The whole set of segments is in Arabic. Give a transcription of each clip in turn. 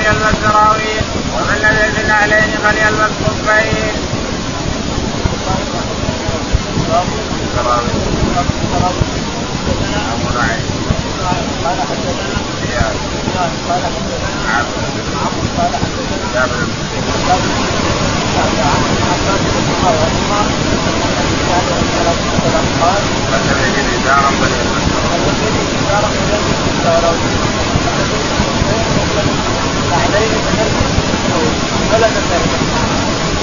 فليلبس سراويل ومن لم يجد نعلين فليلبس خفين. قال حدثنا قال حدثنا عليه بلد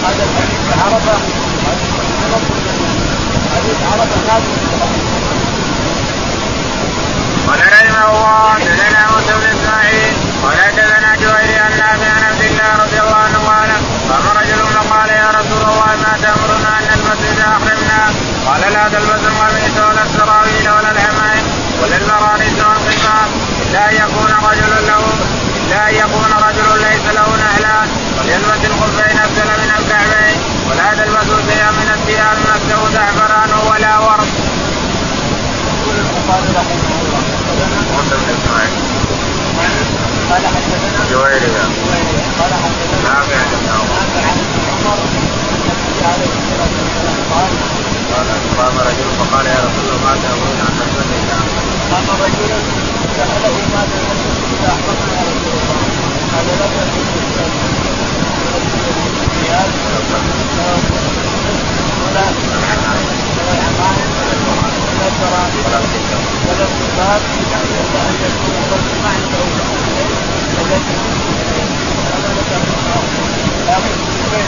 هذا الحديث عرفه حديث عرفه نازل قال رحمه الله حدثنا موسى بن إسماعيل قال حدثنا جويري عن نافع عن عبد الله رضي الله عنه قال قام رجل فقال يا رسول الله ما تأمرنا أن إذا احرمنا قال لا تلبس القميص ولا السراويل ولا العمائم ولا المرانس والقفاف ان يكون رجل له ان يكون رجل ليس له نعلان وليلبس الخفين افضل من الكعبين ولا تلبسوا شيئا من الثياب مسه زعفران ولا ورد. يقول البخاري رحمه الله قال حدثنا جويري قال حدثنا نافع عمر عن عمر عليه الصلاه والسلام قال قال قام رجل فقال يا رسول الله ما ان نلبس اذا قام رجل سأله ماذا نلبس إذا أحرمنا يا رسول الله؟ قال لا تلبس الثياب ولا ولا العمائم ولا السرابيل ولا الكفار إلا أن يكون الرجل ما عنده الذي لكن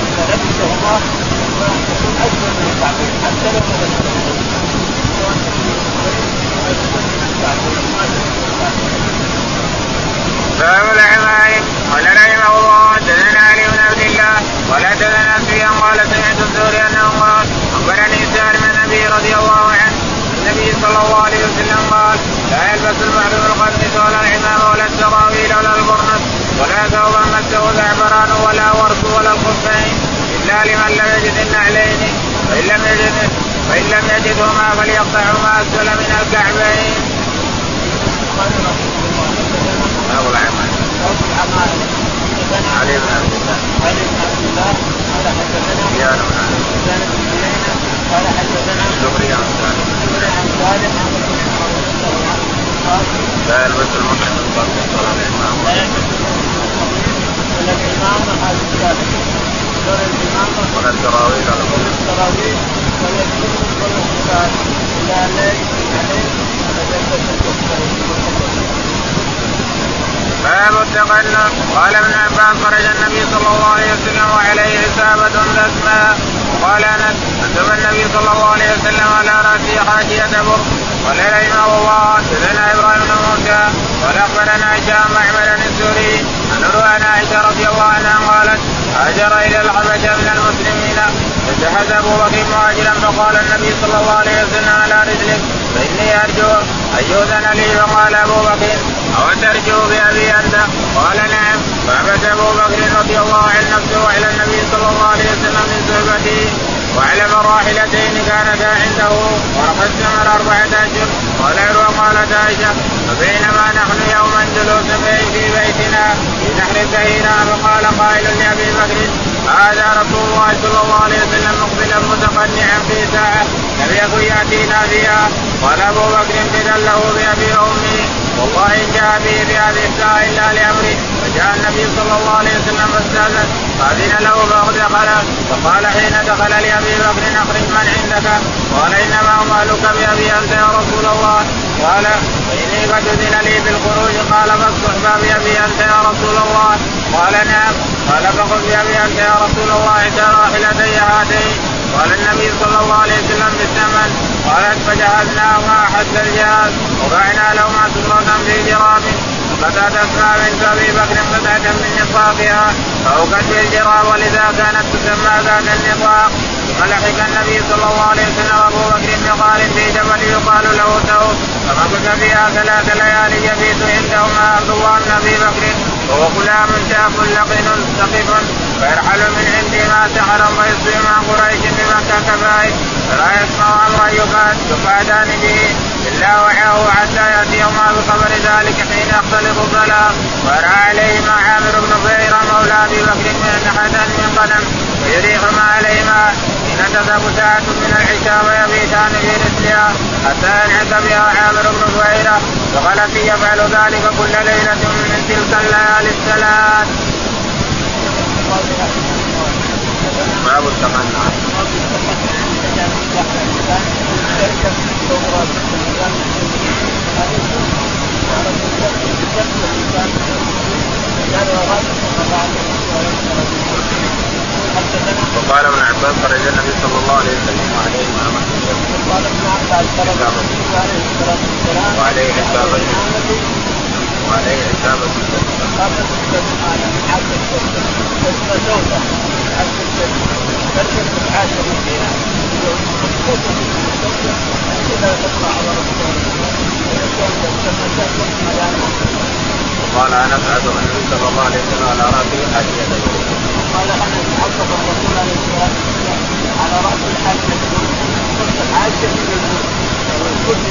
إذا لبسهما يكون أجمل من التعبير حتى لو باب العمائم قال رحمه الله حدثنا علي بن عبد الله ولا حدثنا سفيان قال سمعت الزهري أنه قال أخبرني سهل من النبي رضي الله عنه النبي صلى الله عليه وسلم قال لا يلبس المحرم القميص ولا العمام ولا السراويل ولا البرنس ولا ثوبا مسه زعفران ولا ورد ولا الخفين إلا لمن لم يجد النعلين فإن لم يجد فإن لم يجدهما فليقطعهما أسفل من الكعبين. باب العمائم باب العمائم علي بن عبد الله علي بن عبد الله قال حدثنا سفيان بن علي سفيان بن عيينة قال حدثنا الزهري عن سالم زهري عن سالم عن ابن عمر رضي الله عنه قال لا يلبس المحرم القميص ولا العمام لا يلبس ولا العمامة هذه الثالثة ولا العمامة ولا السراويل ولا السراويل ولا الجنس ولا إلا أن لا يجد عليه فليلبس الكفين التقلب قال ابن عباس خرج النبي صلى الله عليه وسلم وعليه عصابة تسمى وقال أنس كتب النبي صلى الله عليه وسلم على رأسه حاجية بر قال رحمه الله حدثنا إبراهيم بن موسى قال أخبرنا هشام معمر الزهري عن عن عائشة رضي الله عنها قالت هاجر إلى الحبشة من المسلمين فجهز أبو بكر مهاجرا فقال النبي صلى الله عليه وسلم على رجلك فإني أرجو أن يؤذن لي فقال أبو بكر أو ترجو بأبي انت قال نعم. فعبد أبو بكر رضي الله عنه نفسه إلى النبي صلى الله عليه وسلم من صحبته وعلى راحلتين كانتا عنده. ورقد ثمر أربعة أشهر. قال عروة قالت عائشة. فبينما نحن يوما جلوس في بيتنا في نحر الزهيرة فقال قائل لأبي بكر هذا رسول الله صلى الله عليه وسلم مقبلا متقنعا في ساعة لم يكن يأتينا فيها قال أبو بكر فدا له بأبي وأمي والله إن جاء به في هذه الساعة إلا لأمره فجاء النبي صلى الله عليه وسلم فاستأذن فأذن له فدخل فقال حين دخل لأبي بكر أخرج من عندك؟ قال إنما أمالك بأبي أنت يا رسول الله. قال فإني قد أذن لي بالخروج. قال فاصبح بأبي أنت يا رسول الله. قال نعم. قال فخذ بأبي أنت يا رسول الله إحدى راحلتي هاتين. قال النبي صلى الله عليه وسلم بالثمن. قالت فجهزناهما حتى الجهاز وبعنا لهما سرة في جراب. فقد اسمع ابي بكر قطعه من نطاقها فأوقت بالجراب ولذا كانت تسمى ذات النطاق ثم لحق النبي صلى الله عليه وسلم أبو بكر بغار في جبل يقال له ثوب فمكث فيها ثلاث ليالي يبيت عندهما عبد الله بن أبي بكر وهو غلام شاب لقن ثقف فيرحل من عندي ما سحر ويصبح مع قريش بمكة كفائه فلا يسمع أمرا يقعدان به. الا وعاه حتى يأتي يوم بخبر ذلك حين يختلط الظلام ورأى عليهما عامر بن فهيرة مولى أبي بكر من حسن من غنم ويريهما عليهما. حين تذهب ساعة من العشاء ويبيتان في رسلها حتى ينعس بها عامر بن فهيرة وقال في يفعل ذلك كل ليلة من تلك الليالي الثلاث. باب التقنع. وقال ابن عباس خرج النبي صلى الله عليه وسلم وعليه امامه قال ابن عباس خرج عليه الصلاه والسلام وعليه حسابه وعليه ترجم الحاجة فيها اذا تقرا على رسول أنا ابعث النبي صلى الله عليه وسلم على راسه حاجة قال أنا ابعث الرسول عليه الصلاة والسلام على رأس الحاجة. حاجة من الموت والكل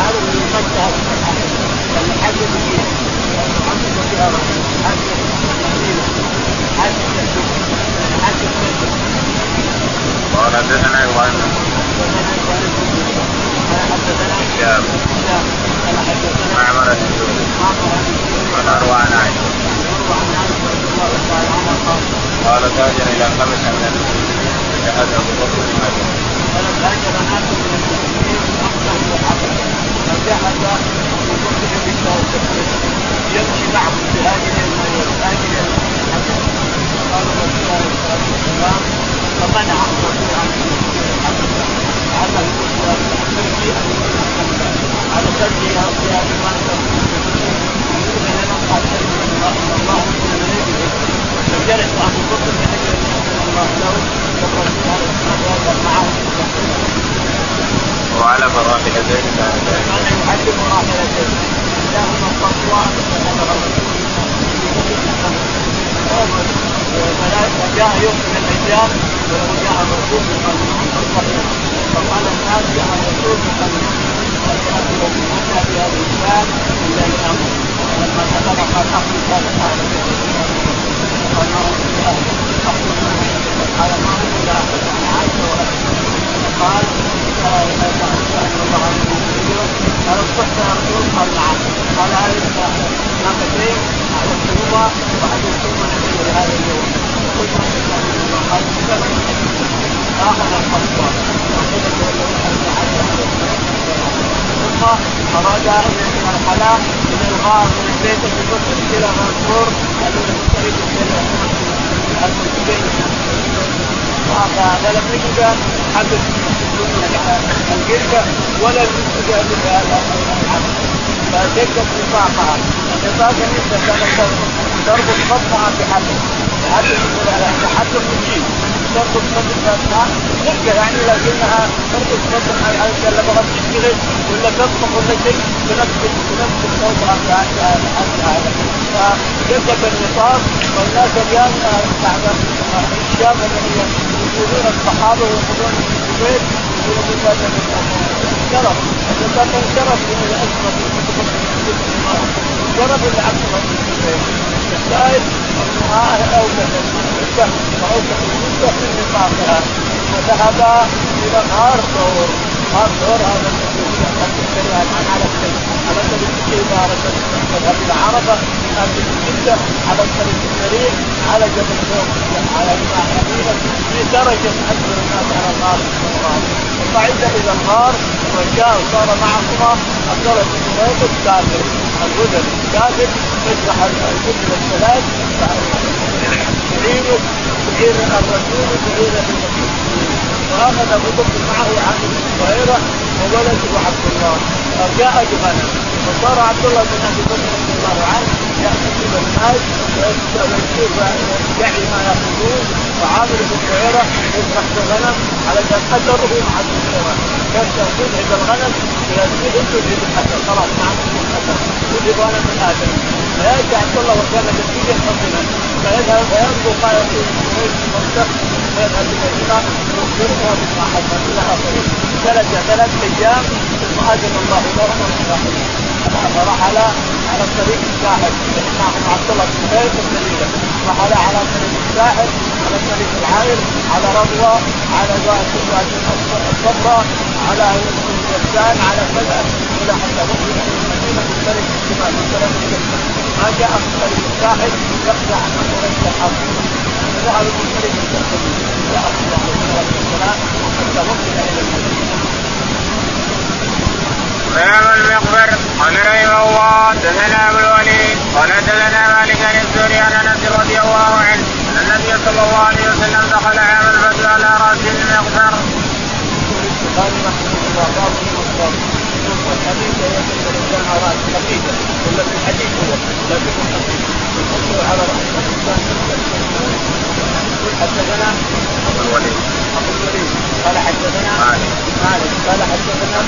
هذا اللي يمسها لأن حاجة فيها محمد فيها حاجة مدينه حاجة حاجة قال حدثنا إبراهيم حدثنا شهاب قال حدثنا معمر الزهري قال اروى عن عائشه قال تاجر إلى خمس من المسلمين ابو بكر المدينة فلم هاجر ناس من المسلمين من الحبشه فجهز ابو بكر بالتوكل يمشي معهم في هذه هذه قال الرسول عليه الصلاه والسلام فمنع الرسول عن الحبشه على تمشي على ترجيها في هذه المنطقة وعلى فراحلتين كانت كان يحدث راحلتين لهما التقوى وجاء يوم من الأيام وجاء الرسول بقلب فقال الناس جاء الرسول بقلب متى في هذا الانسان الا الامر دخل قال اخذ هذا قال ما هو الا قال ما هو الا عائشه قال قال الله قال اصبحت يا رسول قال نعم قال هل ناقتين احدثهما واحدثهما نبي لهذا اليوم قلت قال اخذ الخطوه ثم اراد ان يرحل الغار من البيت بكفر إلى منصور الذي يختلف المسجدين فلم يجد حدث الجلده ولا المسجد فشدت نطاقها النطاق كانت تربط بطنها بحبل بحبل مجيب تربط بطنها نقدر يعني لكنها تربط بطنها على لما تشتغل ولا تطبخ ولا شيء بنفس بنفس صوتها هذا فشدت النطاق والناس اليوم بعد الشام الذين يقولون الصحابة ويقولون الزبير يقولون بالله شرف. النطاق شرف من الازمه شرف العبد الشاهد أنه اوجد المده واوجد المده من نطاقها وذهب إلى غار ثور غار ثور هذا الذي عن على على سبيل الإدارة مذهب إلى عرفة هذه جدة على الطريق السريع على جبل ثور على مدينة في درجة أكثر الناس على الغار وصعد إلى الغار وجاء وصار معهما عبد الله بن زبير الكافر الهدى الكافر يشرح الكتب الثلاث يعينه يعين الرسول يعين المسلمين واخذ أبو بكر معه بن هريره وولده عبد الله. فجاء بغنم وصار عبد الله بن أبي بكر رضي الله عنه إلى الناس ويشوف يعي ما ياخذون وعامر بن هريره يذبح بغنم على ان اثره مع ابن هريره كان تذهب الغنم إلى السجن تذهب الاثر خلاص ما عندك الاثر تذهب غنم الاثر فياتي عبد الله وكان كثيرا حزنا فيذهب فينظر ما يقول فيذهب إلى يخبرها بما حصل إلى اخره ثلاث ثلاث أيام ثم اذن الله له فرحل على الطريق الساحل. معهم طريق السبيله رحل على طريق الساحل على طريق العائل على رضوى على الصفراء على الجسان على كذا إلى حتى وصل إلى المدينة من طريق الشمال من طريق الجسان ما جاء من طريق الساحل يقطع عن طريق الحرب. فذهب من طريق الجسان جاء الله عليه والسلام حتى وصل إلى المدينة. باب المقبر قال رحمه الله دثنا ابو الوليد قال دثنا مالك بن الزهري عن انس رضي الله عنه ان النبي صلى الله عليه وسلم دخل عام الفتح على راس المقبر. الحديث على راس ولا في الحديث هو خفيف يحطه على راس الانسان الوليد الوليد قال حدثنا مالك قال حدثنا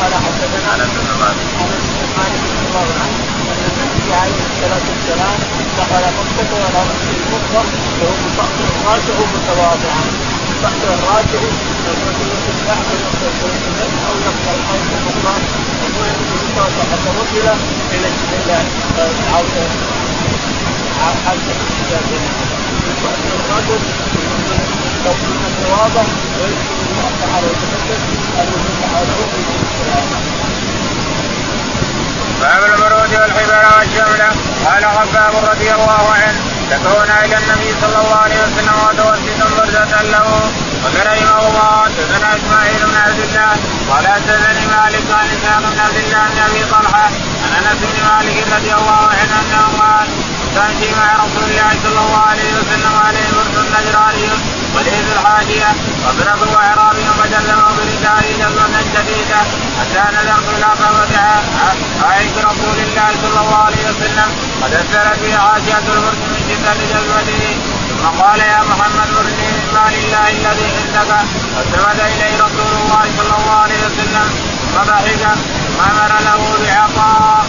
قال حدثنا انس بن مالك رضي الله عنه ان النبي عليه الصلاه والسلام دخل مكه ولا راسه المكبر وهو مطأطئ راسه متواضعا مطأطئ راسه أو يقطع الأرض المكبر حتى وصل إلى إلى حتى الرجل لو كنا تعالى باب المرود والحبر والشملة قال خباب رضي الله عنه شكونا إلى النبي صلى الله عليه وسلم وتوسط بردة له رحمه الله حدثنا إسماعيل بن عبد الله قال حدثني مالك عن إسحاق بن عبد الله بن أبي طلحة عن أنس بن مالك رضي الله عنه انه قال تمشي مع رسول الله صلى الله عليه وسلم عليه برد نجراني وليس الحاجيه فضربه اعرابي فجلبه بردائه جلبه شديده حتى نذرت إلى قبض عائشه رسول الله صلى الله عليه وسلم قد اثرت به عاشيه البرد من شدة جلبته ثم قال يا محمد مرني من مال الله الذي عندك. فالتفت إليه رسول الله صلى الله عليه وسلم. فضحك ما مر له بعطاء.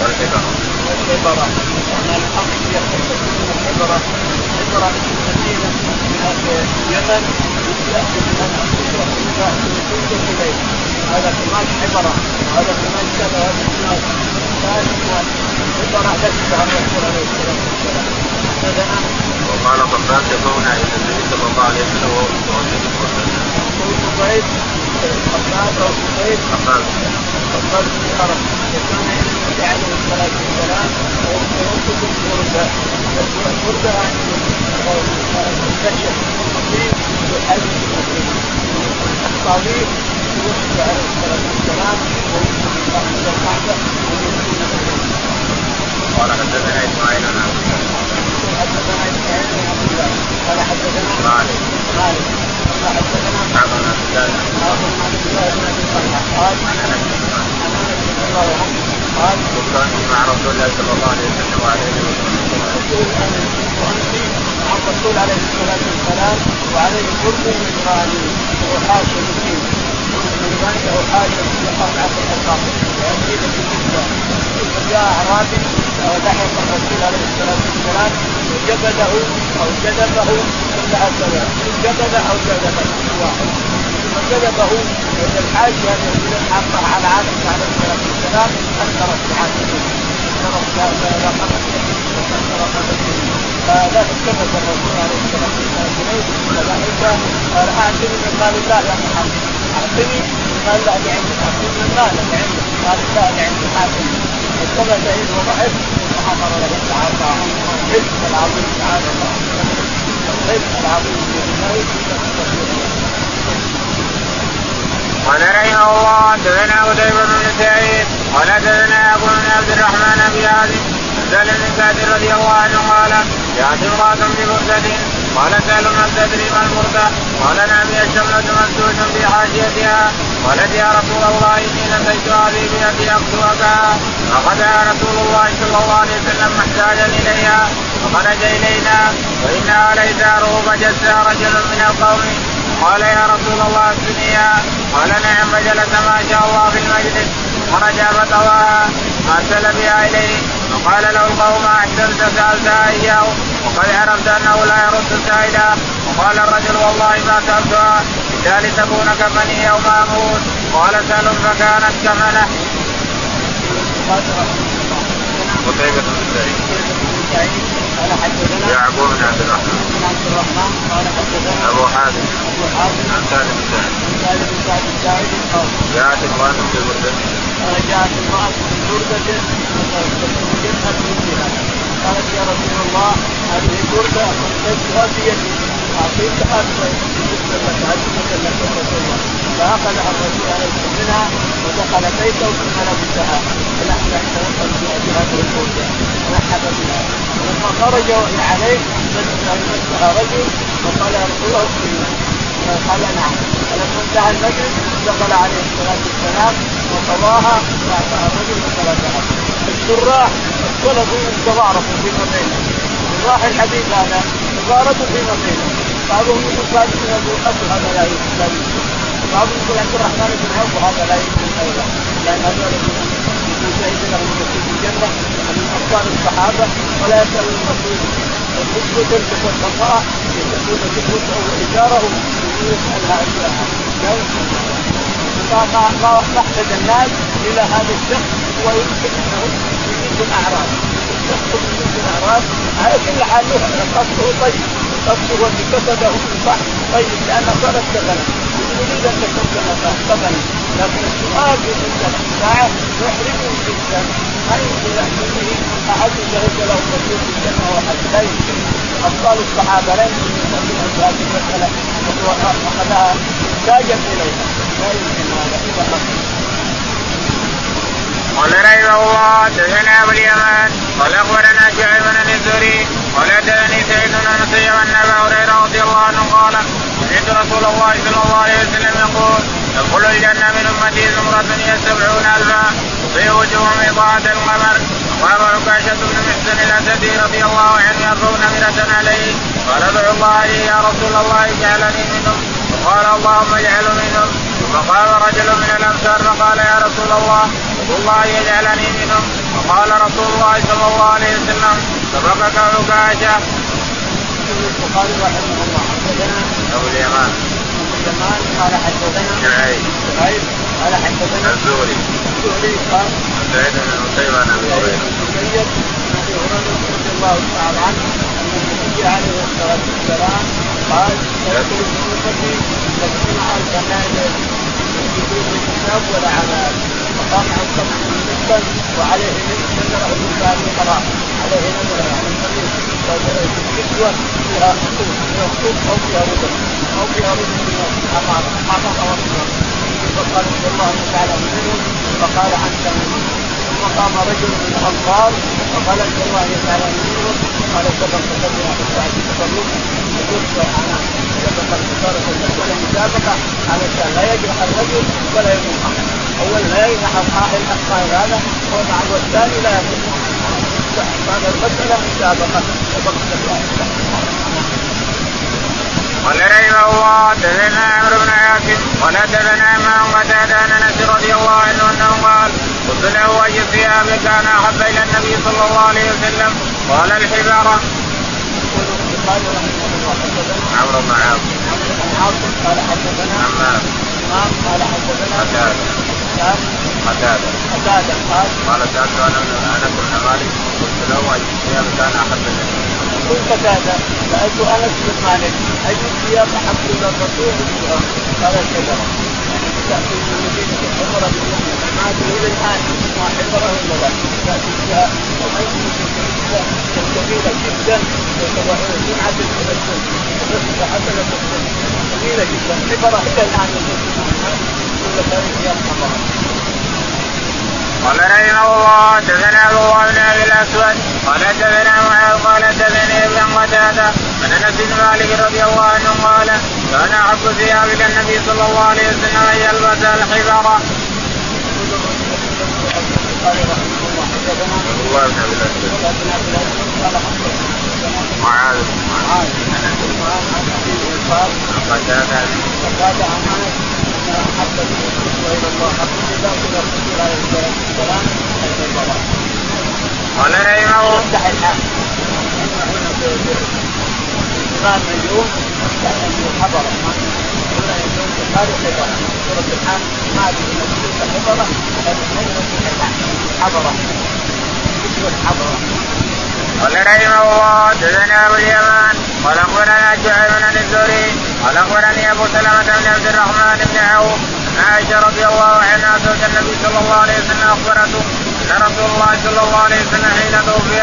والحكم والعبرة أن الحق يختص من العبرة. العبرة في المدينة من اليمن. يأتي من تنزل إليه هذا كمان عبرة. هذا كمان كذا هذا كمان ثالث ذكر عن الرسول عليه الصلاة والسلام هذا وقال قباس يقولنا إلى النبي صلى الله عليه وسلم وهو متوسط قبيل قباس أو قبيل قباس قباس بن عرب وكان عليه الصلاة والسلام وهو متوسط البردة البردة الكشف الطبيب يحل الطبيب يوسف عليه الصلاة والسلام ويوسف تحت القعدة قال حدثنا اسماعيل بن عبد الله حدثنا اسماعيل بن عبد الله قال حدثنا مالك مالك قال حدثنا نعم بن عبد الله بن عبد الله بن ابي طلحه قال عن انس بن مالك عن انس رضي الله عنه قال كنت مع رسول الله صلى الله عليه وسلم أنا وانت مع الرسول عليه الصلاه والسلام وعليه برد من غالي وهو حاشا مسكين من غالي أو حاشا من قطعه الحصان يعني فجاء اعرابي ولحق الرسول عليه الصلاه والسلام وجبده أو جذبه كل هكذا جبده أو جذبه واحد ثم جذبه وان الحاشيه التي حقها على عادة عليه الصلاه والسلام اثرت بحاجته لا التفت الرسول عليه الصلاه والسلام اليه فذلك قال اعطني من مال الله يا محمد اعطني من مال الله اللي عندك اعطني من مال اللي عندك مال الله اللي عندك حاكم التفت اليه وضحك وامر له العطاء الرزق العظيم تعالى الله الرزق العظيم بالله قال رحمه الله حدثنا قتيبة بن سعيد قال حدثنا أبو بن عبد الرحمن ابي هازم سأل بن سعد رضي الله عنه قال جاءت امرأة ببردة قال سأل من تدري ما البردة قال نعم هي الشملة ممسوس في حاشيتها. قالت يا رسول الله إني نسيت هذه بيدي اكتبها فاخذها رسول الله صلى الله عليه وسلم محتاجا إليها. فخرج إلينا وإنها ليس فجسها رجل من القوم. قال يا رسول الله الدنيا قال نعم فجلس ما شاء الله في المجلس. خرج فطواها أرسل بها إليه وقال له القوم أحسنت سالتها إياه وقد عرفت أنه لا يرد سائلا وقال الرجل والله ما سألتها إلا لتكون كفني يوم أموت قال سأل فكانت كفنه. قتيبة بن سعيد. قال حدثنا يعقوب بن عبد الرحمن. بن عبد الرحمن قال حدثنا أبو حازم. أبو حازم عن سالم بن سعد. عن سالم بن سعد الساعدي قال جاءت امرأة في بردة. جاءت امرأة في بردة وجدت بها قالت يا رسول الله هذه بردة أخذتها في يدي أعطيتها بالنسبة لك هدية لك يا رسول الله فأخذها الرسول عليه الصلاة منها ودخل بيته ثم لبسها نتوكل في هذه البردة ونحب بها ولما خرج عليه مسها رجل وقال يا رسول الله قال نعم فلما انتهى المجلس دخل عليه الصلاة والسلام وقضاها واعطاها الرجل وثلاثها الشراح اختلفوا تضاربوا فيما بينهم شراح الحديث هذا تضاربوا فيما بينهم بعضهم يقول ثابت بن ابو الاسد هذا لا يمكن لا بعضهم يقول عبد الرحمن بن عوف هذا لا يمكن أيضا. لأن هذول يكون شهيد لهم في الجنة من ابطال الصحابة ولا يسال المسؤول النسبة تلبس الخطأ يكون كتبته وإيجاره يسألها إياها ما ما محتاج الناس إلى هذا الشخص ويمكن أنه يجيب الأعراض الشخص يجيب الأعراض على كل حال قصده طيب قصده اللي كتبه صح طيب لأنه صارت شغلة يريد أن تكون قبلا لكن السؤال تلك الساعة يحرجه جدا ما يمكن أن به أحد شهد له رسول في الجنة وأحد لا يمكن أبطال الصحابة لا يمكن يسألون في هذه المسألة أخذها محتاجا إليها لا يمكن هذا إذا قال رحمه الله حدثنا أبو اليمان قال أخبرنا شعيب بن الزهري قال حدثني سعيد بن المسيب ان ابا هريرة رضي الله عنه قال سمعت رسول الله صلى الله عليه وسلم يقول يدخل الجنة من أمتي زمرة هي سبعون ألفا في وجوههم إضاءة القمر. وأبو عكاشة بن محسن الأسدي رضي الله عنه يرفع نمرة عليه. قال ادعو الله لي يا رسول الله اجعلني منهم. وقال اللهم اجعل منهم. ثم قال رجل من الامثال فقال يا رسول الله الله يجعلني منهم. وقال رسول الله صلى الله عليه وسلم سبقك عكاشة. البخاري رحمه الله حدثنا ابو اليمان اليمان قال حدثنا شعيب. شعيب. قال حدثنا الزهري. الزهري. قال. سعيد بن عن أبي هريرة. مسيب عن أبي هريرة رضي الله تعالى عنه. ان النبي عليه الصلاة والسلام قال يدخل في امتي سبعون الفا نادر بدون حساب ولا عمل عن سبع مسكا وعليه نذره من باب القضاء عليه عن الطريق كسوه فيها خطوط فيها خطوط أو فيها ربع أو فيها ربع من الامام ما تطور فقال رضي الله تعالى منهم فقال منهم ثم قام رجل من الانصار فقال رضي الله تعالى منهم قال سبق سبقنا في الساعة تفرق يقول أنا سبق المساله مسابقه علشان لا يجرح الرجل ولا يموت احد أول لا القائل القائل هذا ومع والثاني لا يموت هذا المسألة مسابقة. سبق قال رحمه الله حدثنا عمرو بن حاتم قال حدثنا امام قتاده عن انس رضي الله عنه أنه قال قلت له اي الثياب كان أحب إلى النبي صلى الله عليه وسلم. قال الحباره. يقول البخاري رحمه الله حدثنا عمرو بن عاصم عمرو بن عاصم قال حدثنا امام قال حدثنا قتاده كان قتاده قتاده قال قال سالت أنا انس بن مالك. قلت له أي الثياب كان إلى النبي يقول قتاده سالت انس بن مالك. أي الثياب أحب إلى الرسول قال الحبره تأتي من مدينه الحبره باليمن ما لا. بها جدا جدا. حبره إلى الآن. قال رحمه الله حدثنا الله بن ابي الأسود قال حدثنا معاذ قال حدثني ابن قتادة عن أنس بن مالك رضي الله عنه قال كان أحب ثياب إلى النبي صلى الله عليه وسلم أن يلبس الحبره. رحمه الله حدثنا عبد الله بن ابي الاسود معاذ. معاذ معاذ عن ابي قال عن قتادة عن أنس. ان احب إلى الله حب الناس إلى الرسول عليه الصلاه والسلام الحبره قال رحمه الله يفتح الحال الإمام اليوم يفتح الحبرة هنا يوم هذه حضره سوره الحق ما ادري حضره حضره حضره قال رحمه الله حدثنا ابو اليمان قال اخبرنا شعيب بن الزهري قال أخبرني أبو سلمه بن عبد الرحمن بن عوف عائشة رضي الله عنها زوج النبي صلى الله عليه وسلم أخبرته أن رسول الله صلى الله عليه وسلم حين توفي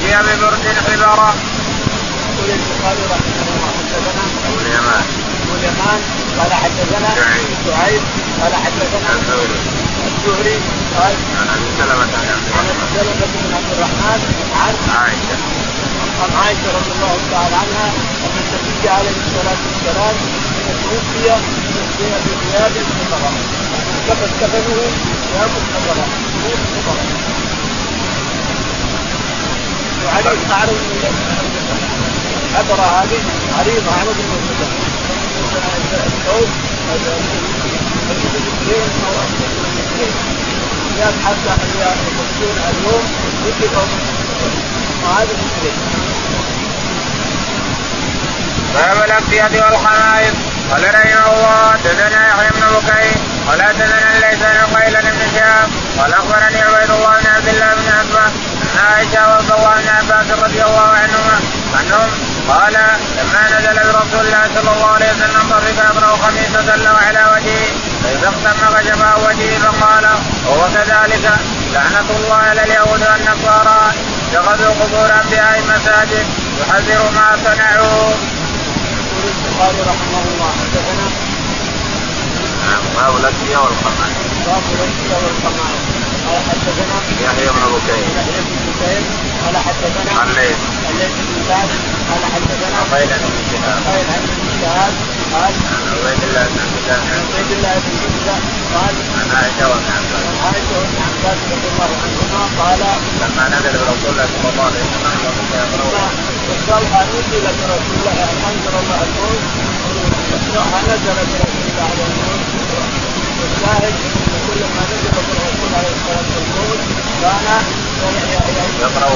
جيء ببرد حبره. يقول البخاري رحمه الله حدثنا أبو اليمان. أبو اليمان قال حدثنا شعيب قال حدثنا الزهري. الزهري قال عن أبي سلمة بن عبد عن الرحمن. سلمة بن عبد الرحمن عن عائشة. عن عائشة رضي الله تعالى عنها أن النبي عليه الصلاة والسلام توفي توفي بثياب خضراء كفت كفنه ثياب خضراء خضراء وعليه تعرض الحضرة هذه عريضة عرض المسجد الثوب الثياب حتى اليوم. يجب وهذا مشكلة باب الأكفية والخمائس قال رحمه الله حدثنا يحيى بن بكير. قال حدثنا ليس بن قيل بن شهاب. قال أخبرني عبيد الله بن عبد الله بن عتبه ان عائشة وعبد الله بن عباس رضي الله عنهما عنهم قال لما نزل برسول الله صلى الله عليه وسلم طفق يقرا خميسه له على وجهه فإذا اختم غشفه وجهه فقال وهو كذلك لعنة الله على اليهود والنصارى. اتخذوا قبور انبياء مساجد يحذر ما صنعوا. يقول البخاري رحمه الله حدثنا نعم باب الأكفية والخمائس باب الأنبياء والقمائل قال حدثنا يحيى بن بكير يحيى بن بكير قال حدثنا الليث. الليث بن سعد قال حدثنا قيل بن شهاب قال عن ابن شهاب قال عبيد الله بن عبد الله الله بن عتبة قال عن عائشة وابن عباس عن عائشة وابن عباس رضي الله عنهما قال لما نزل برسول الله صلى الله عليه وسلم وقف يقرأ قال نزل برسول الله انزل الله الموت نزل برسول الله عليه الموت والشاهد كل ما نزل بالرسول عليه الصلاه والسلام كان يقرأ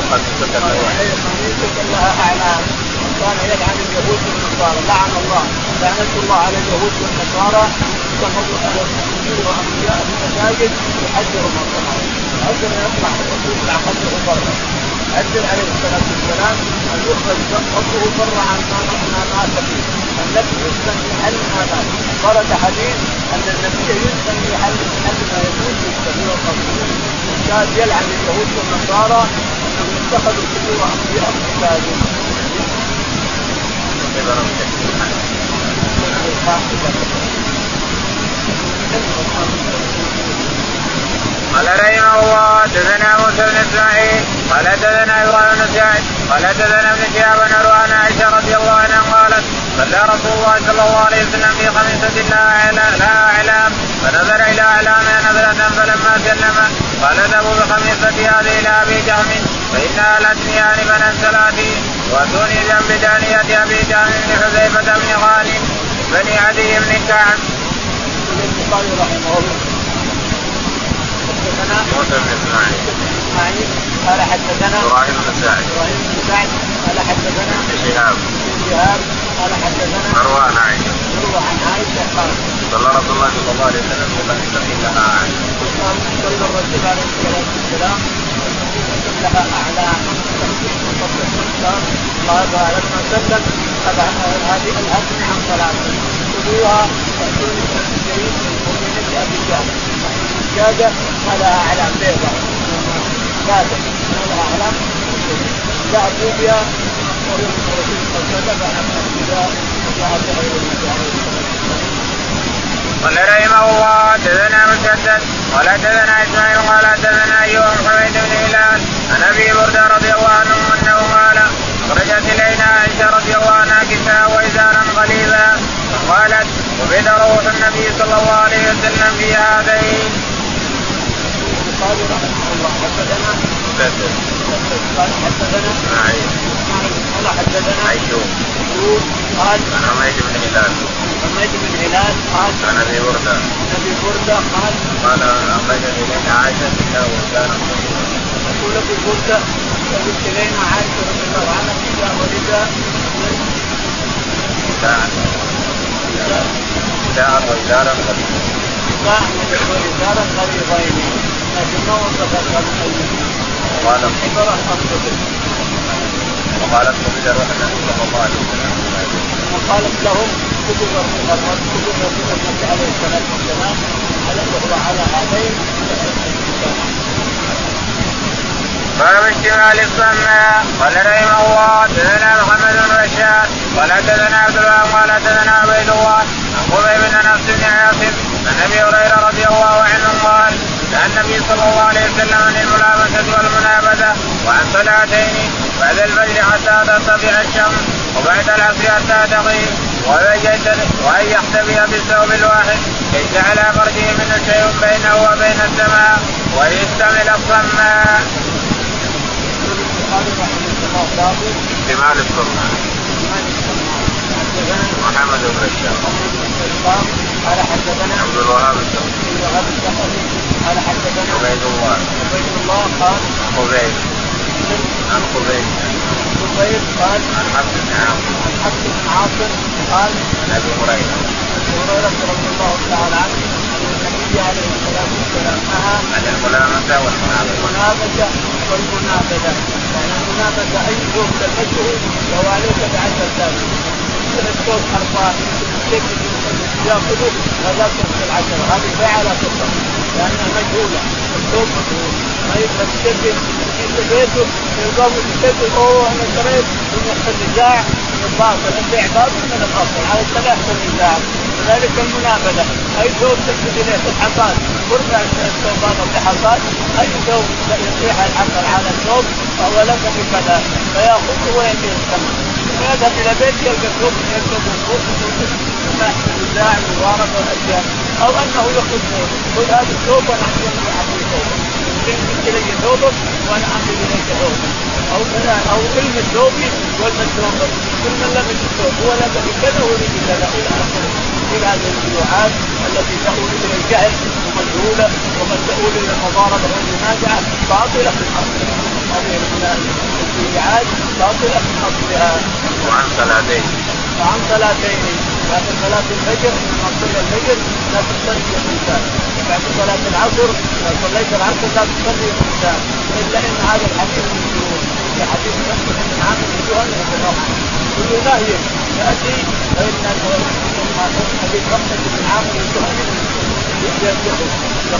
خميسة لها اعلام وكان يلعن اليهود والنصارى. لعن الله. لعنة الله على اليهود والنصارى. اتخذوا على المسلمين وأنبياء المساجد. ما صنعوا حذر يطلع الرسول مع حذر بره حذر عليه الصلاة والسلام. أن يخرج قبره بره عن ما مات فيه. النبي يسلم في حل ما مات. ورد حديث أن النبي يسلم في حل حل ما يكون في السبيل والقبور كان يلعن اليهود والنصارى. أنهم اتخذوا قبور انبياء قال رحمه الله حدثنا موسى بن اسماعيل قال حدثنا إبراهيم بن سعد قال حدثنا ابن شهاب بن عن عائشه رضي الله عنها قالت صلى رسول الله صلى الله عليه وسلم في خميسة لا لا اعلام فنظر إلى اعلامها نظرة فلما سلم قال اذهبوا بخميصتي هذه إلى ابي جهم فانها لتني انفا عن صلاتي واتوني جنب دانية أبي جهم بن حذيفة بن غانم بني عدي بن كعب. رحمه الله حدثنا موسى بن اسماعيل اسماعيل قال حدثنا إبراهيم بن سعد إبراهيم بن سعد قال حدثنا شهاب شهاب قال حدثنا مروان عائشه يروى عن عائشه قال صلى رسول الله صلى الله عليه وسلم خميسة لها عائشه صلى الرسول عليه والسلام لها اعلام قال لما سلم هذه الهدم عن صلاته خذوها واتوني بالجيد من ابي جهل السجاده لها اعلام بيضاء سجاده ما لها اعلام جاء بها قال رحمه الله حدثنا مسدد قال حدثنا إسماعيل قال حدثنا أيوب حميد بن هلال عن أبي بردة رضي الله عنه أنه قال خرجت إلينا عائشة رضي الله عنها كساء وازارا غليظا فقالت وبدا روح النبي صلى الله عليه وسلم في هذين. البخاري رحمه الله حدثنا حدثنا اسماعيل قال حدثنا أيوب ايوب قال عن حميد بن هلال حميد بن هلال قال عن ابي برده ابي برده قال قال اخرجت الينا عائشة وازارا غليظا يقول ابي برده قلت الينا عائشة رضي الله عنها ورداء كساء رداء وإزارا. رداء وإزارا غليظين لكن ما وصف الغليظين. وقال وقالت خديجة النبي صلى الله عليه وسلم. وقالت لهم كتب كتب رسول الله عليه الصلاة والسلام على على هذين؟ باب اشتمال السماء قال رحمه الله حدثنا محمد بن رشاد. قال حدثنا عبد الوهاب قال حدثنا عبيد الله. عن خبيب بن نفس بن عاصم عن أبي هريرة رضي الله عنه قال عن النبي صلى الله عليه وسلم عن الملامسة والمنابذة وعن صلاتين بعد الفجر حتى ترتفع الشمس وبعد العصر حتى تغيب وأن يحتمي بالثوب الواحد ليس على فرجه منه شيء بينه وبين السماء ويستعمل الصماء. احتمال الصماء. محمد بن بشار. قال حدثنا عبد الوهاب الثقفي. قال حدثنا عبيد الله. عبيد الله قال. عن خبيب. خبيب قال عن حفص بن عاصم. عن حفص بن عاصم قال عن ابي هريره. ابي هريره رضي الله تعالى عنه أن النبي عليه الصلاه والسلام نهى عن الملامسه والمنابذه. المنابذه والمنابذه يعني المنابذه أي ثوب تلبسه لو عليك بعشر ثانية مثل الثوب حرفان ياخذه هذا تحت العشره هذه لا تطلق لانها مجهوله تشكل في بيته يلقاه متشكل اوه أنا شريت من النزاع من الباطل البيع باطل من الاصل على الثلاث النزاع كذلك المنابذه اي ثوب تلبس اليه الحصاد ارفع الثوبان الحصاد اي ثوب يطيح الحصر على الثوب فهو لك بكذا فياخذه ويميل الثمن ثم يذهب إلى بيته يلقى ثوب يلقى فوق ثم يحصل نزاع مضاربه والاشياء أو أنه ياخذ خذ هذا الثوب وأنا اعطي ثوبك يمسك الي ثوبك وأنا املك اليك ثوبك أو كذا أو المس ثوبي والمس ثوبك كل من لمس الثوب هو لك بكذا ويريد كذا إلى اخره إلى هذه الشيوعات التي تؤول إلى الجهل ومجهوله ومن تؤول إلى المضاربه والمنازعه باطله في الاصل هذه الشيوعات باطله في اصلها. وعن صلاتين. وعن صلاتين لكن صلاة الفجر لما تصلي الفجر لا تصلي الإنسان بعد صلاة العصر لو صليت العصر لا تصلي الإنسان إلا إن هذا الحديث موجود في حديث عامر الجهني رضي الله عنه. كل نهي يأتي فإن حديث مسلم بن عامر الجهني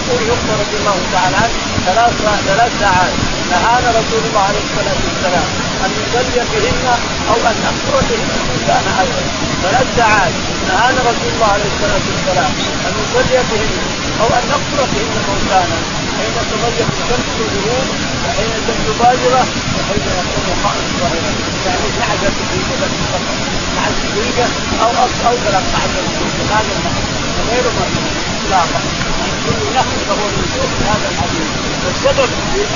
يقول يخبر رضي الله تعالى عنه ثلاث ثلاث ساعات. نهانا رسول الله عليه الصلاة والسلام أن نصلي بهن أو أن نقصر بهن كان أيضا ثلاث ساعات. نهانا رسول الله عليه الصلاة والسلام أن نصلي بهن أو أن نقصر بهن موتانا حين تغير الشمس والغروب وحين الشمس بازغه وحين يكون قائم ظاهرا. يعني 12 دقيقه بس فقط. 12 دقيقه أو أو 13 دقيقه هذا النحو غير مرموم اطلاقا. كل نحو فهو في هذا الحديث. والسبب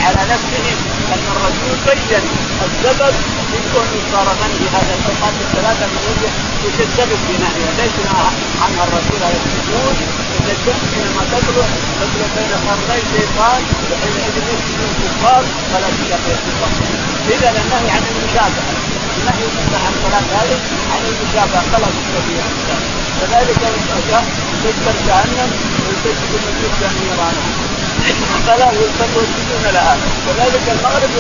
على نفسه أن الرسول بين السبب في كون صار منهي هذا الأوقات الثلاثة من وجه وش السبب في نهيها؟ ليس عنها الرسول عليه الصلاة والسلام. ان الشمس حينما تطلع تطلع بين قرني شيطان وحينئذ يسجد الكفار فلا تستطيع إذا النهي عن المشابهه النهي عن صلاه هذه عن المشابهه خلاص فيها كذلك تذكر جهنم وتجد المسجد نيرانا فلا يسجدون لها كذلك المغرب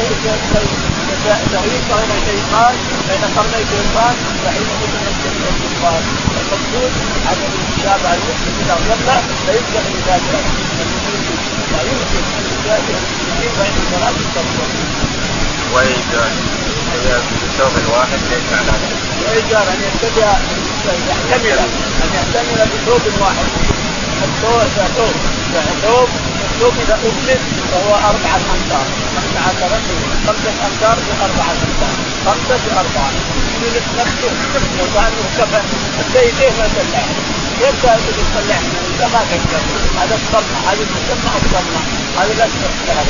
تغيير بين شيطان بين قرني شيطان وحين يسجد الكفار المقصود عدم المشابهه المسلم اذا صلى فيبدا بذلك لا يمكن ان بين صلاه الصلاه وإيجار بالثوب الواحد ليس على وإيجار أن يتبع يحتمل أن يحتمل بثوب واحد. الثوب ثوب ثوب الثوب إذا أفلت فهو أربعة أمتار. خمسة عشر خمسة أمتار. خمسة بأربعة يلف نفسه لو كان كفن حتى يديه ما تلح كيف تصلح انت ما تقدر هذا الصرمه هذا تسمى الصرمه هذا لا تستطيع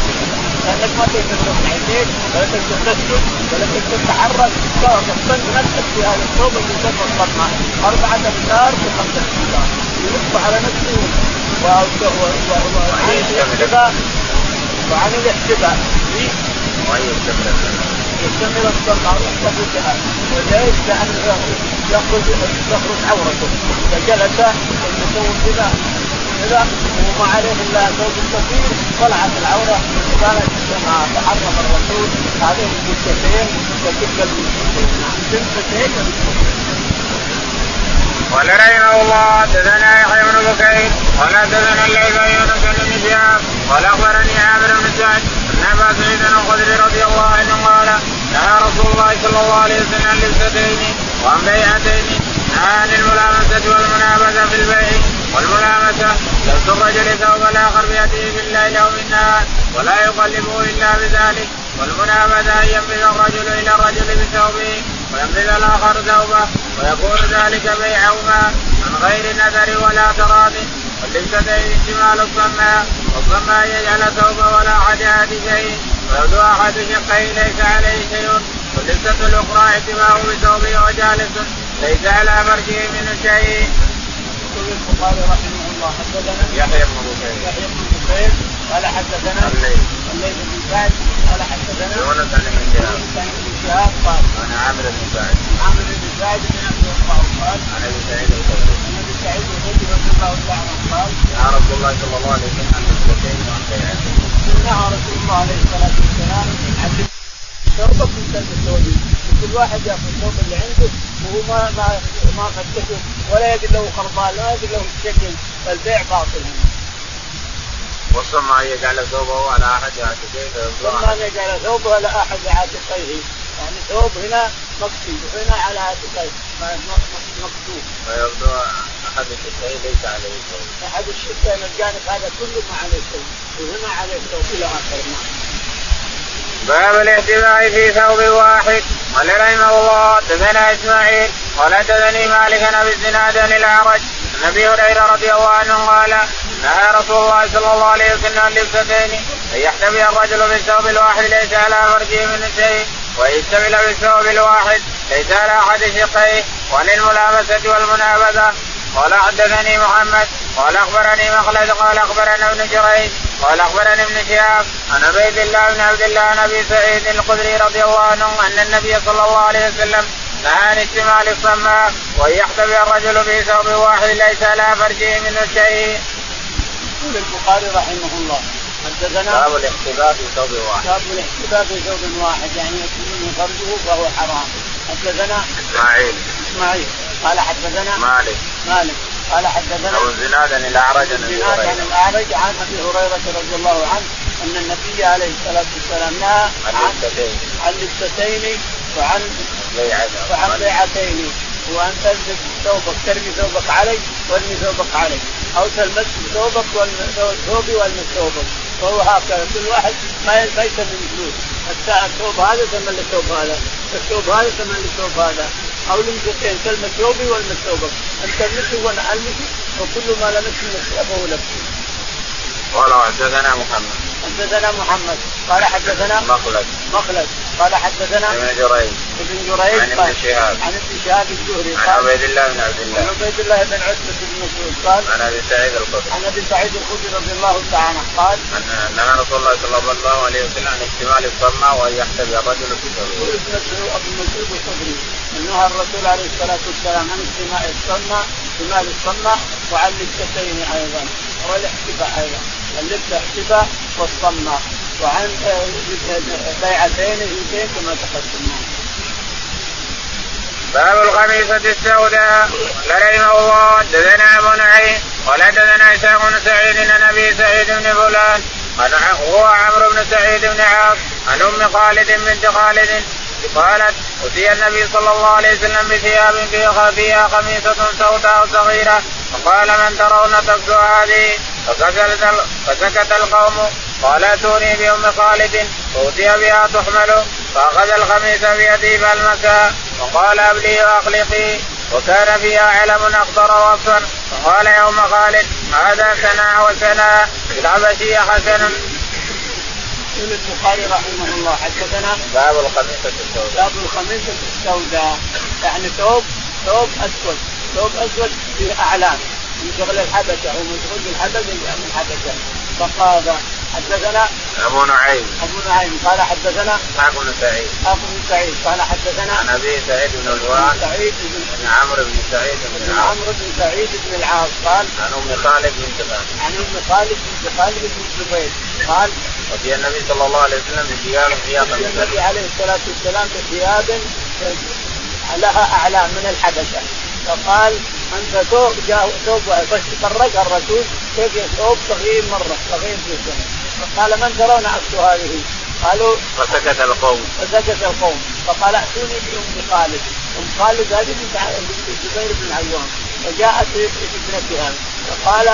لانك ما تقدر ترفع يديك ولا تقدر تسجد ولا تقدر تتحرك تصبنت نفسك في هذا الثوب اللي يسمى الصرمه أربعة. امتار بخمسه امتار يلف على نفسه وعن الاحتباء. وعن الاحتباء. وأن يستمر يستمر الصلاه يحتفل بها وليش؟ لأنه يخرج تخرج عورته اذا جلس يسوي كذا كذا وما عليه الا ثوب كثير طلعت العوره وكانت كما تحرم الرسول هذه الجثتين وتلك الجثتين قال رحمه الله حدثنا يحيى بن بكير قال حدثنا الليث بن يونس بن قال أخبرني عامر بن سعد ان ابا سعيد الخدري رضي الله عنه قال نهى رسول الله صلى الله عليه وسلم عن لبستين وعن بيعتين عن الملامسة والمنابذه في البيع والملامسة. لبس الرجل ثوب الآخر بيده في الليل أو بالنهار ولا يقلبه إلا بذلك. والمنابذه أن ينبذ الرجل إلى الرجل بثوبه وينبذ الآخر ثوبه ويكون ذلك بيعهما من غير نذر ولا تراض واللبستين اشتمال الظماء والظماء يجعل ثوبه ولا احد شيء ويبدو احد شقيه ليس عليه شيء واللبسه الاخرى اعتماه بثوبه وجالس ليس على فرجه منه شيء. يقول البخاري رحمه الله حدثنا يحيى بن بكير يحيى بن بكير قال حدثنا الليل الليث بن سعد قال حدثنا يونس عن شهاب عن ابن شهاب قال عن عامر بن سعد عامر بن سعد بن عبد الله قال عن ابي سعيد الخدري سعيد الخدري رضي الله تعالى عنه قال نهى رسول الله صلى الله عليه وسلم عن نسبتين وعن بيعتين نهى رسول الله عليه الصلاه والسلام عن ثوبك من سلب ثوبه كل واحد ياخذ الثوب اللي عنده وهو ما ما ما فتشه ولا يجد له خربان ولا يجد له شكل فالبيع باطل والسمع يجعل ثوبه على احد عاتقيه ثم ان يجعل ثوبه على احد عاتقيه يعني ثوب هنا مكتوب. وهنا على عاتقيه مكتوب. فيبدو أحد الشقين ليس عليه شيء. أحد الشقين الجانب هذا كله ما عليه شيء. وهنا عليه ثوب إلى آخر. باب الاحتماء في ثوب واحد. قال رحمه الله حدثنا إسماعيل قال حدثني مالك بن الزناد عن الأعرج عن أبي هريرة رضي الله عنه قال نهى رسول الله صلى الله عليه وسلم عن لبستين أن يحتمي الرجل بالثوب الواحد ليس على فرجه من شيء. ويشتمل بالثوب الواحد ليس على أحد شقيه وعن الملامسة والمنابذة قال حدثني محمد قال أخبرني مخلد قال أخبرنا ابن جريج قال أخبرني ابن شهاب عن عبيد الله بن عبد الله عن أبي سعيد الخدري رضي الله عنه أن النبي صلى الله عليه وسلم نهى عن اشتمال الصماء وأن يحتمي الرجل في ثوب واحد ليس على فرجه منه شيء. يقول البخاري رحمه الله حدثنا باب الاحتباء في ثوب واحد. باب الاحتباء في ثوب واحد يعني يكون فرجه فهو حرام. حدثنا إسماعيل. إسماعيل. قال حدثنا مالك. مالك. قال حدثنا أبو الزناد عن الأعرج عن أبي الزناد عن الأعرج عن أبي هريرة رضي الله عنه أن النبي عليه الصلاة والسلام نهى عن عن لبستين عن لبستين وعن وعن بيعتين وأن تلبس ثوبك ترمي ثوبك علي وارمي ثوبك علي أو تلمس ثوبك ثوبي والمس ثوبك. فهو هكذا. كل واحد ما ما يسمي فلوس الثوب هذا ثمن الثوب هذا. الثوب هذا ثمن الثوب هذا. أو لمستين تلمس ثوبي والمس ثوبك. أنت تلمسه وأنا المسه وكل ما لمسه من فهو لبسه قال حدثنا محمد. حدثنا محمد. قال حدثنا مخلد. مخلد. قال حدثنا ابن جريج. ابن جريج عن ابن شهاب. عن ابن شهاب الزهري. عن عبيد الله بن عبد عن الله عبيد الله بن عتبة بن مسعود. قال عن أبي سعيد الخدري. عن أبي سعيد الخدري رضي الله تعالى عنه. قال أن نهى رسول الله صلى الله عليه وسلم عن احتمال الصمة وأن يحتبي الرجل في. وابن أبو مسعود الخدري. انه الرسول عليه الصلاة والسلام عن اجتماع الصمة اجتمال الصمة وعن لبستين أيضا. والاحتباء أيضا. اللبس احتباء والصمة وعن بيعتين اثنتين كما تقدم. باب الخميسة السوداء. رحمه الله. حدثنا ابو نعيم قال حدثنا إسحاق بن سعيد. عن أبي سعيد بن فلان. هو عمرو بن سعيد بن عاص. عن أم خالد بنت خالد. قالت أتي النبي صلى الله عليه وسلم بثياب فيها فيها خميسة سوداء صغيرة. فقال من ترون تبدو هذه؟ فسكت القوم. قال اتوني بأم خالد فأتي بها تحمل فأخذ الخميس بيده فالمسها وقال أبلي وأخلقي وكان فيها علم أخضر وأصفر فقال يا أم خالد هذا سنا وسنا في الحبشية حسن. يقول البخاري رحمه الله حدثنا باب الخميسة السوداء. باب الخميسة السوداء. يعني ثوب ثوب أسود ثوب أسود فيه أعلام من شغل الحبشة أو من شغل الحبشة من الحبشة. فقال حدثنا ابو نعيم ابو نعيم قال حدثنا اسحاق بن سعيد اسحاق بن سعيد قال حدثنا عن ابي سعيد بن الوان سعيد بن عمرو بن سعيد بن العاص عمرو بن سعيد بن العاص قال عن ام خالد بن زبان عن ام خالد بن خالد بن الزبير قال وفي النبي صلى الله عليه وسلم بثياب ثياب من النبي عليه الصلاه والسلام بثياب لها اعلام من الحبشه فقال انت ثوب ثوب فرقها الرسول كيف ثوب صغير مره صغير جدا فقال من ترون عكس هذه؟ قالوا فسكت القوم. فسكت القوم. فقال ائتوني بأم خالد. أم خالد هذه بنت الزبير بن العوام فجاءت ابنتها فقال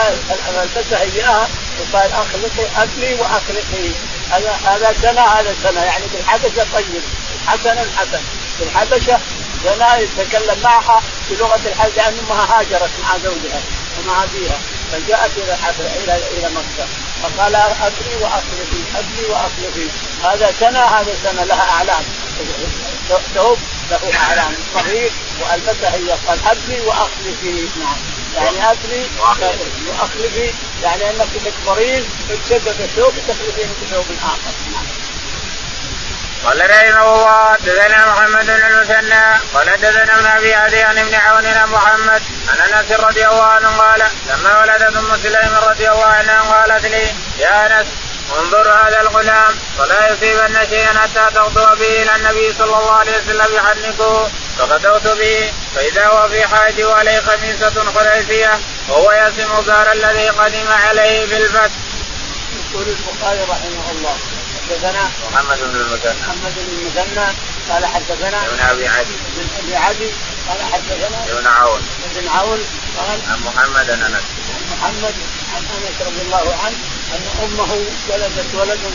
التسع اياها وقال أخلقي أكلي وأخلقي. هذا هذا سنة هذا سنة. يعني بالحبشة طيب. حسنا حسن. بالحبشة سنة يتكلم معها بلغه الحج لأن أمها هاجرت مع زوجها ومع أبيها. فجاءت إلى إلى إلى مكة. فقال اكلي واخلقي اكلي واخلقي هذا سنة هذا سنة لها اعلام ثوب له اعلام صغير وألبسه هي. قال أبني وأخلفي. نعم. يعني أبني وأخلفي. يعني أنك تكبرين تشبك الثوب تخلفين بثوب آخر. نعم. قال رحمه الله حدثنا محمد بن المثنى قال حدثنا ابن أبي عدي عن ابن عون عن محمد عن أنس رضي الله عنه قال لما ولدت ام سليم رضي الله عنها قالت لي يا أنس انظر هذا الغلام ولا يصيبن شيئا حتى تغدو به إلى النبي صلى الله عليه وسلم يحنكه فغدوت به فإذا هو في حاج وعليه خميسه خليفيه وهو يسم دار الذي قدم عليه في الفتح. يقول البخاري رحمه الله حدثنا محمد بن المثنى. محمد بن المثنى قال حدثنا ابن أبي عدي. ابن أبي عدي قال حدثنا ابن عون. ابن عون قال عن محمد عن أنس. محمد عن أنس رضي الله عنه أن أمه ولدت ولدا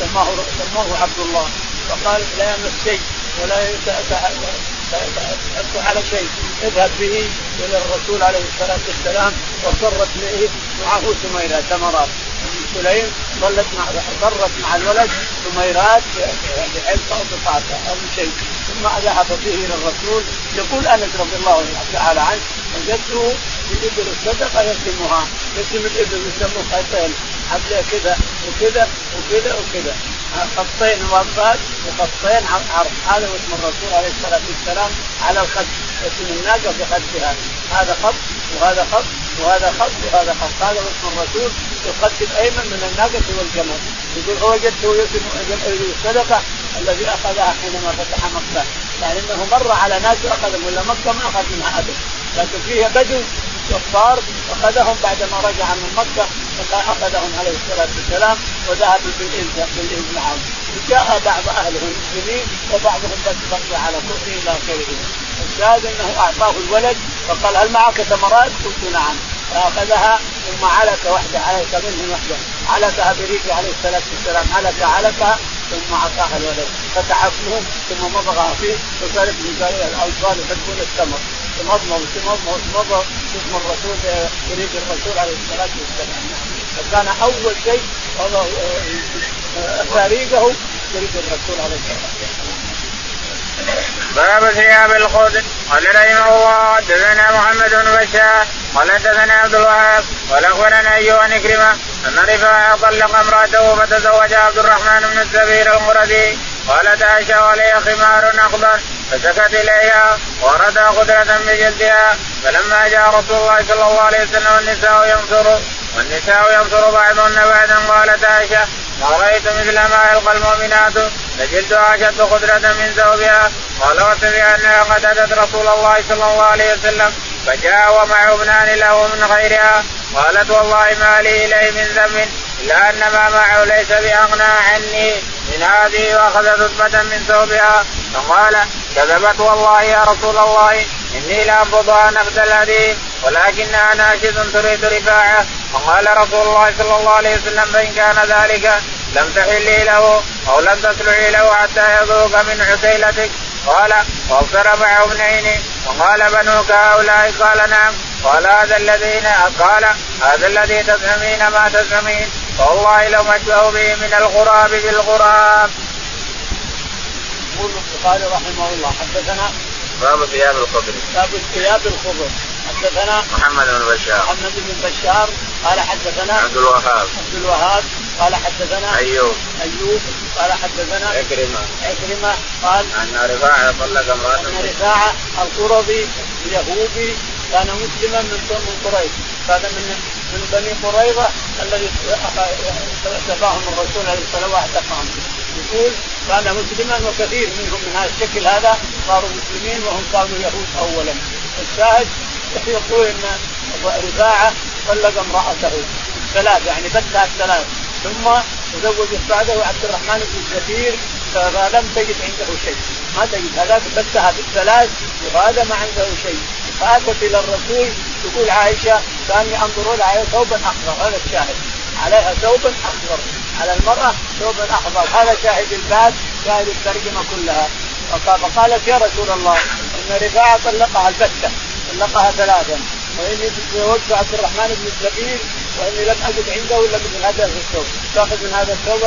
سماه سماه عبد الله فقال لا يمس شيء ولا يحث على شيء اذهب به إلى الرسول عليه الصلاة والسلام وصرت معه سميرة تمرات سليم ظلت مع ضرت مع الولد سميرات أو بطاقه أو شيء. ثم ذهب به إلى الرسول. يقول أنس رضي الله تعالى عنه وجدته بإبل الصدقة يرسمها يرسم الإبل يسموه خيطين حبل كذا وكذا وكذا وكذا. خطين وفات وخطين عرض. هذا اسم الرسول عليه الصلاة والسلام على الخد. اسم الناقة بخدها. هذا خط وهذا خط. وهذا خط وهذا خط. هذا اسم الرسول الخط الايمن من الناقه والجمل. يقول وجدته يسم الصدقة الذي أخذها حينما فتح مكة. يعني إنه مر على ناس واخذهم ولا مكة ما أخذ منها ابدا لكن فيها بدو كفار أخذهم بعدما رجع من مكة أخذهم عليه الصلاة والسلام وذهب بالإذن معهم وجاء بعض اهله المسلمين وبعضهم بس بقي على كفره إلى اخره الشاهد أنه أعطاه الولد فقال هل معك ثمرات؟ قلت نعم. فأخذها ثم علك وحده علك منه وحده. علكها بريقه عليه الصلاة والسلام. علك علكها ثم اعطاها الولد. فتح فمه ثم مضغها فيه وصارت من الاطفال يحبون التمر تمضمض تمضمض تمضمض اسم الرسول بريق الرسول عليه الصلاة والسلام. فكان أول شيء فريقه بريق الرسول عليه الصلاة والسلام. باب ثياب الخضر قال رحمه الله حدثنا محمد بن بشار قال حدثنا عبد الوهاب قال أخبرنا أيوب عن كرمه أن رفاعة طلق امرأته فتزوج عبد الرحمن بن الزبير المردي قالت عائشة عليها خمار أخضر. فسكت إليها وردها خضرة بجلدها فلما جاء رسول الله صلى الله عليه وسلم والنساء ينصر والنساء ينصر بعضهن بعدا قالت عائشة ما رأيت مثل ما يلقى المؤمنات لجلدها اشد خضرة من ثوبها. قال انها قد أتت رسول الله صلى الله عليه وسلم فجاء ومعه ابنان له من غيرها. قالت والله ما لي إليه من ذنب إلا أن ما معه ليس بأغنى عني من هذه واخذ رتبة من ثوبها. فقال كذبت والله يا رسول الله. إني لانبضها نبذ الهدي ولكنها ناشد تريد رفاعه. فقال رسول الله صلى الله عليه وسلم فإن كان ذلك لم تحلي له أو لم تسلعي له حتى يذوق من عسيلتك. قال وأبصر معه ابنين وقال بنوك هؤلاء؟ قال نعم. قال هذا الذين قال هذا الذي تزعمين ما تزعمين. فوالله لو مشبه به من الغراب بالغراب. يقول البخاري رحمه الله حدثنا باب ثياب الخضر. باب ثياب الخضر. حدثنا محمد بن بشار. محمد بن بشار قال حدثنا عبد الوهاب. عبد الوهاب قال حدثنا أيوب. أيوب قال حدثنا عكرمة. عكرمة قال أن رفاعة طلق امراته أن رفاعة القرظي اليهودي كان مسلما من من قريش. كان من من بني قريظة الذي سباهم الرسول عليه الصلاة والسلام. يقول كان مسلما وكثير منهم من هذا الشكل هذا. صاروا مسلمين وهم كانوا يهود اولا. الشاهد يقول إن رفاعة طلق امرأته. ثلاث يعني بتها الثلاث ثم تزوجت بعده عبد الرحمن بن كثير فلم تجد عنده شيء. ما تجد. هذاك بتها بالثلاث وهذا ما عنده شيء. فأتت إلى الرسول تقول عائشة كاني انظر لها ثوبا أخضر. هذا الشاهد. عليها ثوب أخضر. على المرأة ثوب أخضر. هذا شاهد الباب شاهد الترجمة كلها. فقالت يا رسول الله إن رفاعة طلقها البتة طلقها ثلاثا وإني تزوجت عبد الرحمن بن الزبير وإني لم أجد عنده إلا من هذا الثوب. تأخذ من هذا الثوب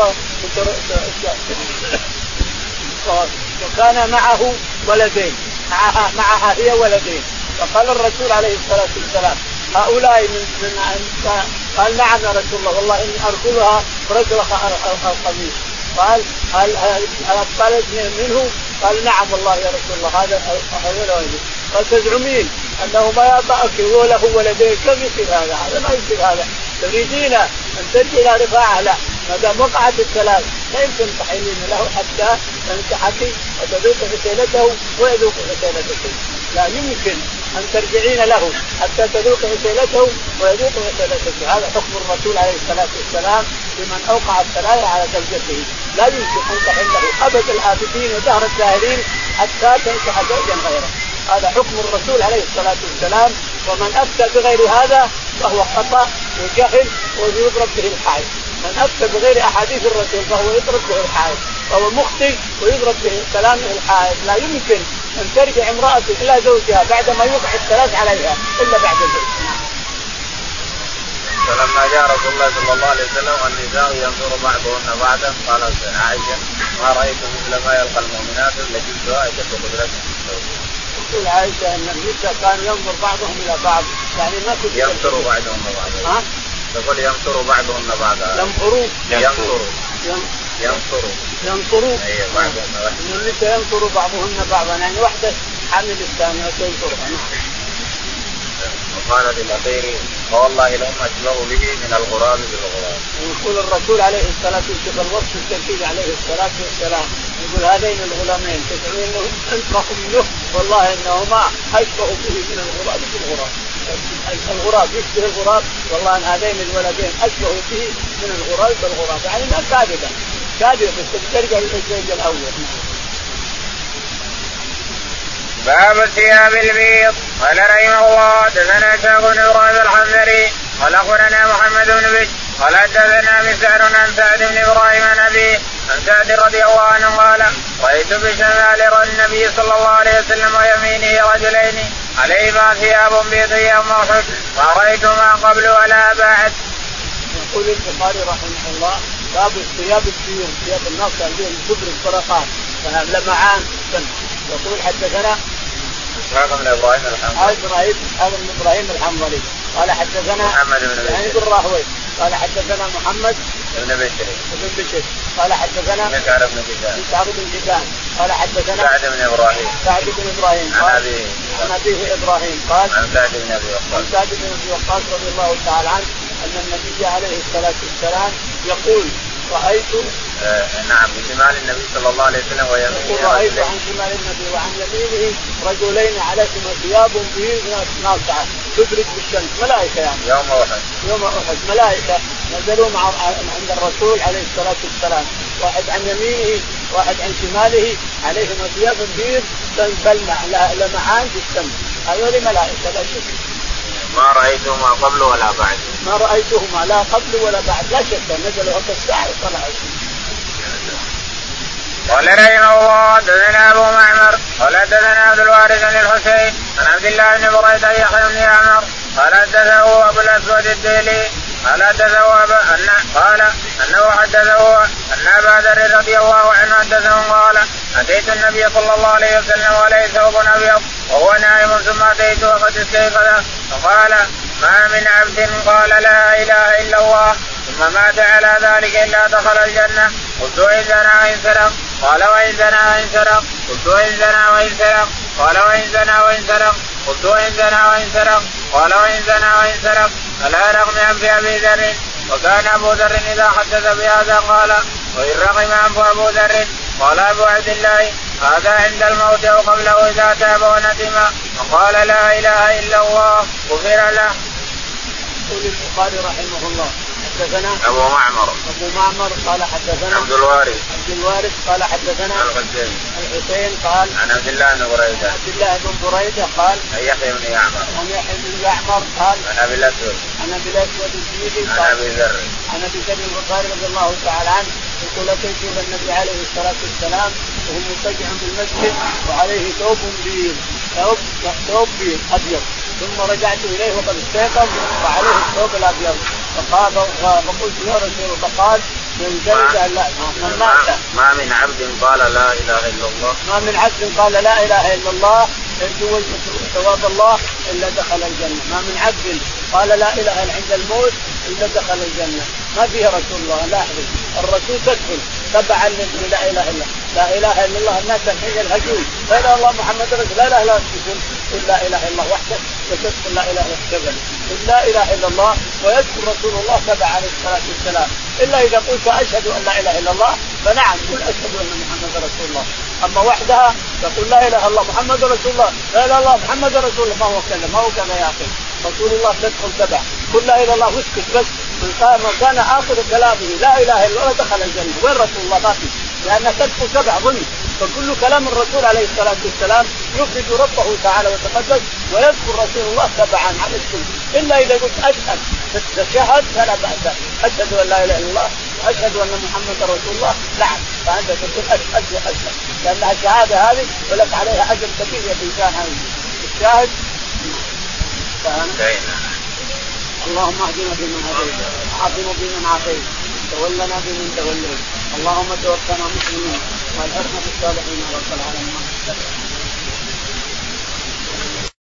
وكان معه ولدين معها معها هي ولدين. فقال الرسول عليه الصلاة والسلام هؤلاء من من قال نعم يا رسول الله والله إني أرسلها رجل القميص. قال هل هل منه؟ قال نعم والله يا رسول الله هذا هذا قال تزعمين أنه ما يعطاك وله ولدين كم يصير هذا؟ هذا ما يصير هذا. تريدين أن ترجع إلى رفاعة؟ لا. ما دام وقعت الثلاث لا يمكن تحيلين له حتى تنكحك وتذوق حسينته ويذوق حسينتك لا يمكن أن ترجعين له حتى تذوق حسينته ويذوق حسينتك هذا حكم الرسول عليه الصلاة والسلام لمن أوقع الثلاثه على زوجته. لا يمكن أن تحله أبد الابدين ودهر الداهرين حتى تنكح زوجا غيره. هذا حكم الرسول عليه الصلاة والسلام. ومن أفتى بغير هذا فهو خطأ وجهل ويضرب به الحائط من أفتى بغير أحاديث الرسول فهو يضرب به الحائط فهو مخطئ ويضرب به كلامه الحائط لا يمكن أن ترجع امرأة إلى زوجها بعدما يوقع الثلاث عليها إلا بعد الزوج. فلما جاء رسول الله صلى الله عليه وسلم النساء ينظر بعضهن بعضا قالت عائشة ما رأيت مثل ما يلقى المؤمنات التي عائشه قدرتها تقول عائشة إن النساء كان ينظر بعضهم إلى بعض. يعني ما كنت ينظر بعضهم بعضا ها؟ تقول ينصر بعضهم بعضا. ينظروا. ينصر ينصر ينصروا اي بعضهم. النساء ينصر بعضهن بعضا. يعني واحدة حامل الثانية تنصرها وقال للأخير فوالله لهم اشبه به من الغراب بالغراب. يقول الرسول عليه الصلاة والسلام الوصف التركيب عليه الصلاة والسلام. يقول هذين الغلامين تدعون انهم انفخ منه والله إنهما اشبه به من الغراب بالغراب. الغراب يشبه الغراب والله إن هذين الولدين اشبه به من الغراب بالغراب. يعني ما كاذبة. كاذبة بس ترجع للزوج الأول. باب الثياب البيض. قال رحمه الله حدثنا اسحاق بن إبراهيم الحنظري قال أخبرنا محمد بن بشر قال حدثنا مسعر عن سعد بن إبراهيم عن أبي عن سعد رضي الله عنه قال رأيت بشمال النبي صلى الله عليه وسلم ويمينه رجلين عليهما ثياب بيض يوم ما رايتهما قبل ولا بعد. يقول البخاري رحمه الله باب الثياب البيض ثياب الناس عندهم كبر الفرقات لمعان يقول حدثنا اسحاق بن إبراهيم الحنظلي إبراهيم بن إبراهيم الحنظلي. قال حدثنا محمد بن بشير يعني بن راهوي قال حدثنا محمد بن بشير. بن بشير. قال حدثنا مسعر بن كتان مسعر بن كتان قال حدثنا سعد بن إبراهيم. سعد بن إبراهيم. عن أبيه. عن أبيه إبراهيم. قال عن سعد بن أبي وقاص. عن سعد بن أبي وقاص رضي الله تعالى عنه أن النبي عليه الصلاة والسلام يقول رأيت نعم بشمال النبي صلى الله عليه وسلم ويمينه رايت عن شمال النبي وعن يمينه رجلين عليهما ثياب بيض ناصعة تدرك بالشمس. ملائكة يعني. يوم أحد. يوم أحد. ملائكة نزلوا مع عند الرسول عليه الصلاة والسلام. واحد عن يمينه واحد عن شماله عليهما ثياب بيض تلمع لمعان في الشمس. هذول ملائكة لا شك. ما رأيتهما قبل ولا بعد. ما رأيتهما لا قبل ولا بعد. لا شك نزلوا وقت الساعة وطلعوا قال رحمه الله حدثنا أبو معمر قال حدثنا عبد الوارث بن الحسين عن عبد الله بن بريدة يحيى بن عمر قال حدثه أبو الأسود الديلي قال حدثه أن قال أنه حدثه أن أبا ذر رضي الله عنه حدثه قال أتيت النبي صلى الله عليه وسلم وعليه ثوب أبيض وهو نائم ثم اتيته وقد استيقظ فقال ما من عبد قال لا إله إلا الله ثم مات على ذلك إلا دخل الجنة قلت زنى وان سرق قال وإن زنى وإن سرق قلت وإن زنى وإن سرق. قال وإن زنى وإن سرق قلت وإن زنى وإن سرق. قال وإن زنى وإن سرق. الا رغم انف أبي ذر. وكان أبو ذر إذا حدث بهذا قال وإن رغم انف أبو ذر. قال أبو عبد الله هذا عند الموت أو قبله إذا تاب وندم وقال لا إله إلا الله غفر له. يقول البخاري رحمه الله. حدثنا أبو معمر. أبو معمر قال حدثنا عبد الوارث. عبد الوارث قال حدثنا الحسين الحسين قال عن عبد الله بن بريدة. عبد الله بن بريدة قال عن يحيى بن يعمر. عن يحيى بن يعمر قال عن أبي الأسود. عن أبي الأسود الجيبي عن قال أبي ذر. عن أبي ذر الغفاري رضي الله تعالى عنه. يقول اتيت إلى النبي عليه الصلاة والسلام وهو متجع بالمسجد وعليه ثوب بيض ثوب ثوب بيض أبيض؟ ثم رجعت إليه وقد استيقظ وعليه الثوب الأبيض. فقال فقلت يا رسول فقال من زيد لا من مات ما من عبد قال لا إله إلا الله. ما من عبد قال لا إله إلا الله يرجو ثواب الله إلا دخل الجنة، ما من عبد قال لا إله إلا عند الموت إلا دخل الجنة، ما فيها رسول الله لاحظوا الرسول تدخل تبعا لا إله إلا لا إله إلا الله الناس الحين يلهجون لا إله إلا الله محمد رسول لا إله إلا الله تقول لا إله إلا الله وحده. وتدخل لا إله إلا الله لا إله إلا الله ويذكر رسول الله تبع عليه الصلاة والسلام. إلا إذا قلت أشهد أن لا إله إلا الله فنعم قل أشهد أن محمد رسول الله. أما وحدها تقول لا إله إلا الله محمد رسول الله. لا إله إلا الله محمد رسول الله. ما هو كذا ما هو كذا يا أخي. رسول الله تدخل تبع قل لا إله إلا الله واسكت بس. من كان آخر كلامه لا إله إلا الله دخل الجنة. وين رسول الله؟ ما في. لانها تدخل تبع ظلم. فكل كلام الرسول عليه الصلاة والسلام يفرد ربه تعالى وتقدس ويذكر رسول الله تبعا عن الكل إلا إذا قلت أشهد. تشهد فلا بأس. أشهد أن لا إله إلا الله وأشهد أن محمدا رسول الله. نعم. فأنت تقول أشهد واشهد لأن الشهاده هذه ولك عليها أجر كبير يا إنسان هذه. الشاهد؟ اللهم اهدنا فيمن هديت. وعافنا فيمن عافيت. تولنا بمن توليت. اللهم توفنا مسلمين والحكمة بالصالحين رب العالمين.